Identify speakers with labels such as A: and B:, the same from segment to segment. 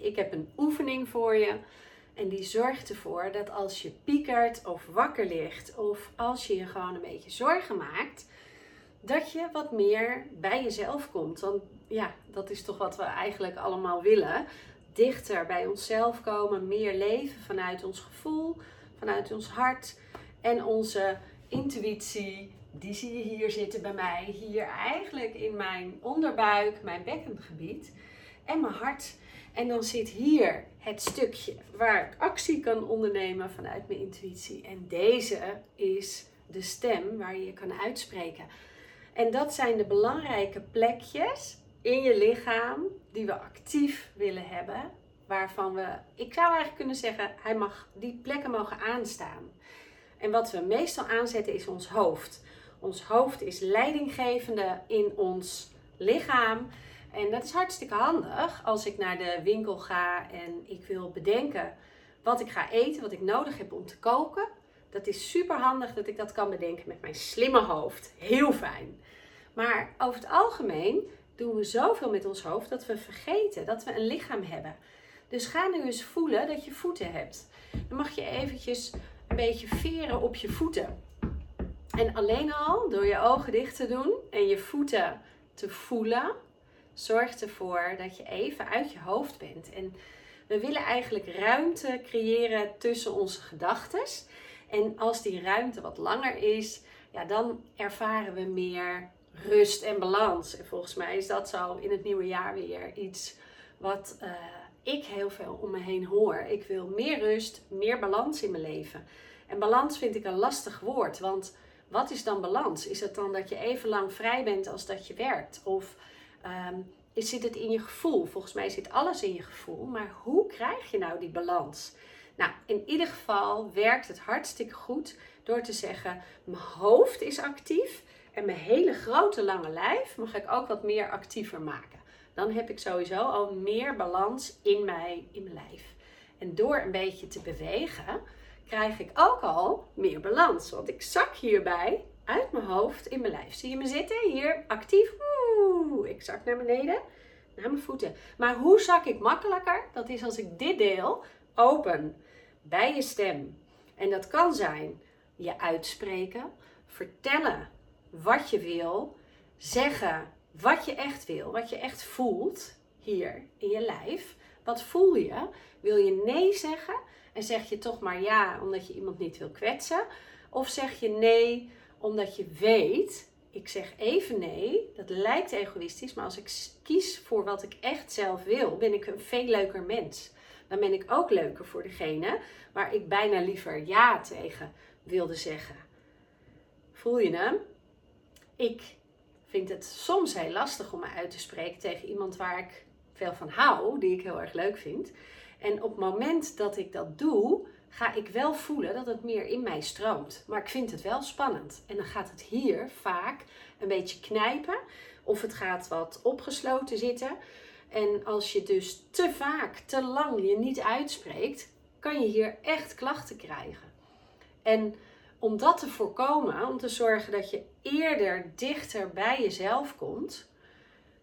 A: Ik heb een oefening voor je. En die zorgt ervoor dat als je piekert of wakker ligt, of als je je gewoon een beetje zorgen maakt, dat je wat meer bij jezelf komt. Want ja, dat is toch wat we eigenlijk allemaal willen. Dichter bij onszelf komen, meer leven vanuit ons gevoel, vanuit ons hart en onze intuïtie. Die zie je hier zitten bij mij, hier eigenlijk in mijn onderbuik, mijn bekkengebied en mijn hart. En dan zit hier het stukje waar ik actie kan ondernemen vanuit mijn intuïtie. En deze is de stem waar je je kan uitspreken. En dat zijn de belangrijke plekjes in je lichaam die we actief willen hebben. Waarvan we, ik zou eigenlijk kunnen zeggen, hij mag, die plekken mogen aanstaan. En wat we meestal aanzetten is ons hoofd. Ons hoofd is leidinggevende in ons lichaam. En dat is hartstikke handig als ik naar de winkel ga en ik wil bedenken wat ik ga eten, wat ik nodig heb om te koken. Dat is super handig dat ik dat kan bedenken met mijn slimme hoofd. Heel fijn. Maar over het algemeen doen we zoveel met ons hoofd dat we vergeten dat we een lichaam hebben. Dus ga nu eens voelen dat je voeten hebt. Dan mag je eventjes een beetje veren op je voeten. En alleen al door je ogen dicht te doen en je voeten te voelen, zorgt ervoor dat je even uit je hoofd bent. En we willen eigenlijk ruimte creëren tussen onze gedachten. En als die ruimte wat langer is, ja, dan ervaren we meer rust en balans. En volgens mij is dat zo in het nieuwe jaar weer iets wat uh, ik heel veel om me heen hoor. Ik wil meer rust, meer balans in mijn leven. En balans vind ik een lastig woord, want wat is dan balans? Is het dan dat je even lang vrij bent als dat je werkt? Of um, zit het in je gevoel? Volgens mij zit alles in je gevoel, maar hoe krijg je nou die balans? Nou, in ieder geval werkt het hartstikke goed door te zeggen: mijn hoofd is actief en mijn hele grote lange lijf mag ik ook wat meer actiever maken. Dan heb ik sowieso al meer balans in, mij, in mijn lijf. En door een beetje te bewegen, krijg ik ook al meer balans. Want ik zak hierbij uit mijn hoofd in mijn lijf. Zie je me zitten? Hier actief. Ik zak naar beneden, naar mijn voeten. Maar hoe zak ik makkelijker? Dat is als ik dit deel open bij je stem. En dat kan zijn je uitspreken, vertellen wat je wil, zeggen wat je echt wil, wat je echt voelt hier in je lijf. Wat voel je? Wil je nee zeggen en zeg je toch maar ja omdat je iemand niet wil kwetsen? Of zeg je nee omdat je weet, ik zeg even nee, dat lijkt egoïstisch, maar als ik kies voor wat ik echt zelf wil, ben ik een veel leuker mens. Dan ben ik ook leuker voor degene waar ik bijna liever ja tegen wilde zeggen. Voel je hem? Ik vind het soms heel lastig om me uit te spreken tegen iemand waar ik veel van hou, die ik heel erg leuk vind. En op het moment dat ik dat doe, ga ik wel voelen dat het meer in mij stroomt. Maar ik vind het wel spannend. En dan gaat het hier vaak een beetje knijpen. Of het gaat wat opgesloten zitten. En als je dus te vaak, te lang je niet uitspreekt, kan je hier echt klachten krijgen. En om dat te voorkomen, om te zorgen dat je eerder dichter bij jezelf komt,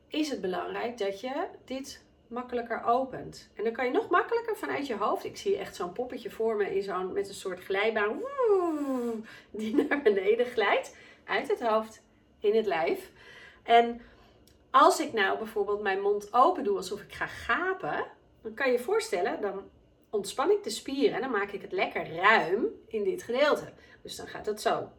A: is het belangrijk dat je dit makkelijker opent. En dan kan je nog makkelijker vanuit je hoofd. Ik zie echt zo'n poppetje voor me in zo'n, met een soort glijbaan die naar beneden glijdt. Uit het hoofd, in het lijf. En als ik nou bijvoorbeeld mijn mond open doe alsof ik ga gapen, dan kan je je voorstellen, dan ontspan ik de spieren en dan maak ik het lekker ruim in dit gedeelte. Dus dan gaat het zo.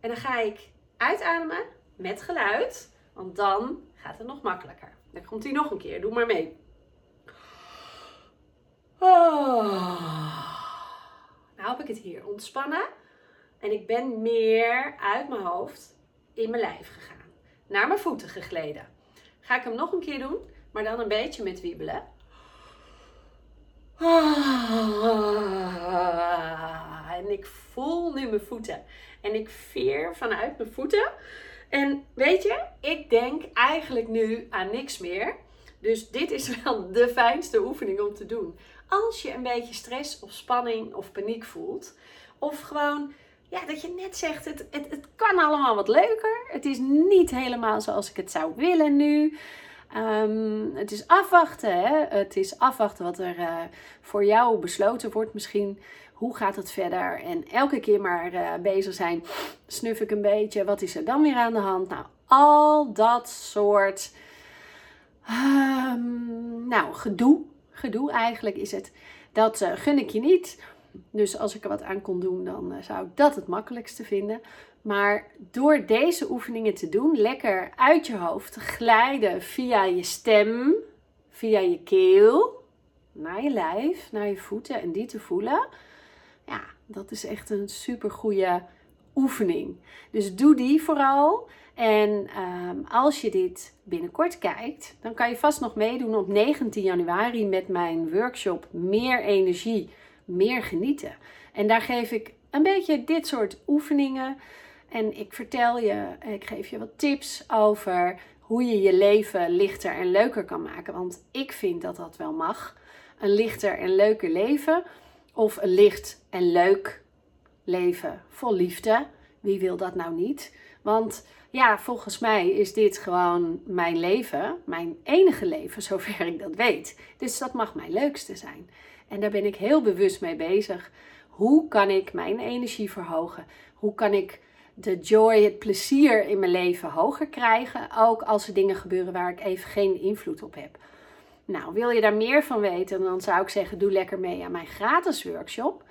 A: En dan ga ik uitademen met geluid, want dan gaat het nog makkelijker. Dan komt hij nog een keer, doe maar mee. Nou heb ik het hier ontspannen en ik ben meer uit mijn hoofd in mijn lijf gegaan. Naar mijn voeten gegleden. Ga ik hem nog een keer doen, maar dan een beetje met wiebelen. En ik voel nu mijn voeten. En ik veer vanuit mijn voeten. En weet je, ik denk eigenlijk nu aan niks meer. Dus dit is wel de fijnste oefening om te doen. Als je een beetje stress of spanning of paniek voelt. Of gewoon ja, dat je net zegt, het, het, het kan allemaal wat leuker. Het is niet helemaal zoals ik het zou willen nu. Ehm, het is afwachten, hè? Het is afwachten wat er uh, voor jou besloten wordt misschien. Hoe gaat het verder? En elke keer maar uh, bezig zijn. Snuf ik een beetje. Wat is er dan weer aan de hand? Nou, al dat soort. Um, nou, gedoe. Gedoe eigenlijk is het. Dat uh, gun ik je niet. Dus als ik er wat aan kon doen, dan zou ik dat het makkelijkste vinden. Maar door deze oefeningen te doen, lekker uit je hoofd te glijden via je stem, via je keel, naar je lijf, naar je voeten en die te voelen. Ja, dat is echt een super goede oefening. Dus doe die vooral. En um, als je dit binnenkort kijkt, dan kan je vast nog meedoen op 19 januari met mijn workshop Meer energie, meer genieten. En daar geef ik een beetje dit soort oefeningen. En ik vertel je, ik geef je wat tips over hoe je je leven lichter en leuker kan maken. Want ik vind dat dat wel mag. Een lichter en leuker leven. Of een licht en leuk leven vol liefde. Wie wil dat nou niet? Want ja, volgens mij is dit gewoon mijn leven. Mijn enige leven, zover ik dat weet. Dus dat mag mijn leukste zijn. En daar ben ik heel bewust mee bezig. Hoe kan ik mijn energie verhogen? Hoe kan ik de joy, het plezier in mijn leven hoger krijgen. Ook als er dingen gebeuren waar ik even geen invloed op heb. Nou, wil je daar meer van weten, dan zou ik zeggen: doe lekker mee aan mijn gratis workshop.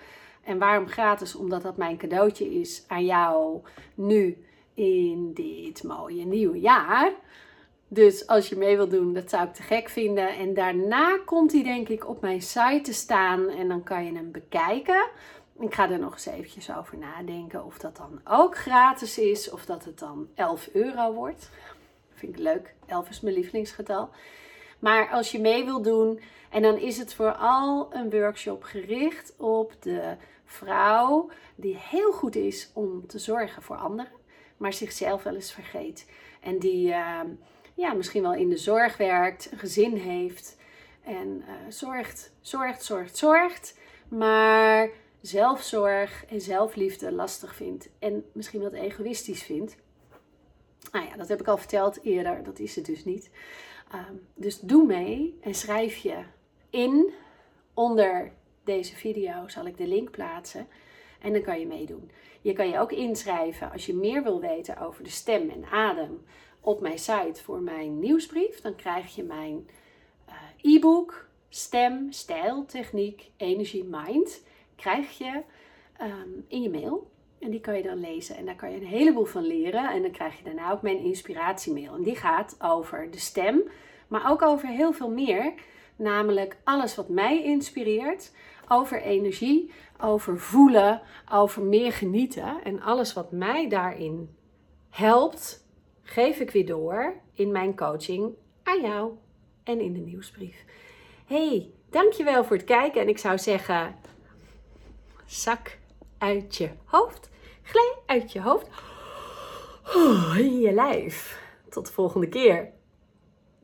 A: En waarom gratis? Omdat dat mijn cadeautje is aan jou nu in dit mooie nieuwe jaar. Dus als je mee wilt doen, dat zou ik te gek vinden. En daarna komt hij denk ik op mijn site te staan en dan kan je hem bekijken. Ik ga er nog eens eventjes over nadenken of dat dan ook gratis is of dat het dan 11 euro wordt. Vind ik leuk. 11 is mijn lievelingsgetal. Maar als je mee wil doen, en dan is het vooral een workshop gericht op de vrouw die heel goed is om te zorgen voor anderen, maar zichzelf wel eens vergeet. En die uh, ja, misschien wel in de zorg werkt, een gezin heeft en uh, zorgt, zorgt, zorgt, zorgt. Maar zelfzorg en zelfliefde lastig vindt en misschien wat egoïstisch vindt. Nou ja, dat heb ik al verteld eerder, dat is het dus niet. Um, dus doe mee en schrijf je in. Onder deze video zal ik de link plaatsen en dan kan je meedoen. Je kan je ook inschrijven als je meer wil weten over de stem en adem op mijn site voor mijn nieuwsbrief. Dan krijg je mijn uh, e-book Stem, Stijl, Techniek, Energie, Mind krijg je ehm, in je mail. En die kan je dan lezen. En daar kan je een heleboel van leren. En dan krijg je daarna ook mijn inspiratiemail. En die gaat over de stem, maar ook over heel veel meer. Namelijk alles wat mij inspireert. Over energie, over voelen, over meer genieten. En alles wat mij daarin helpt, geef ik weer door in mijn coaching aan jou en in de nieuwsbrief. Hey, dankjewel voor het kijken. En ik zou zeggen, zak uit je hoofd. Glij uit je hoofd. In je lijf. Tot de volgende keer.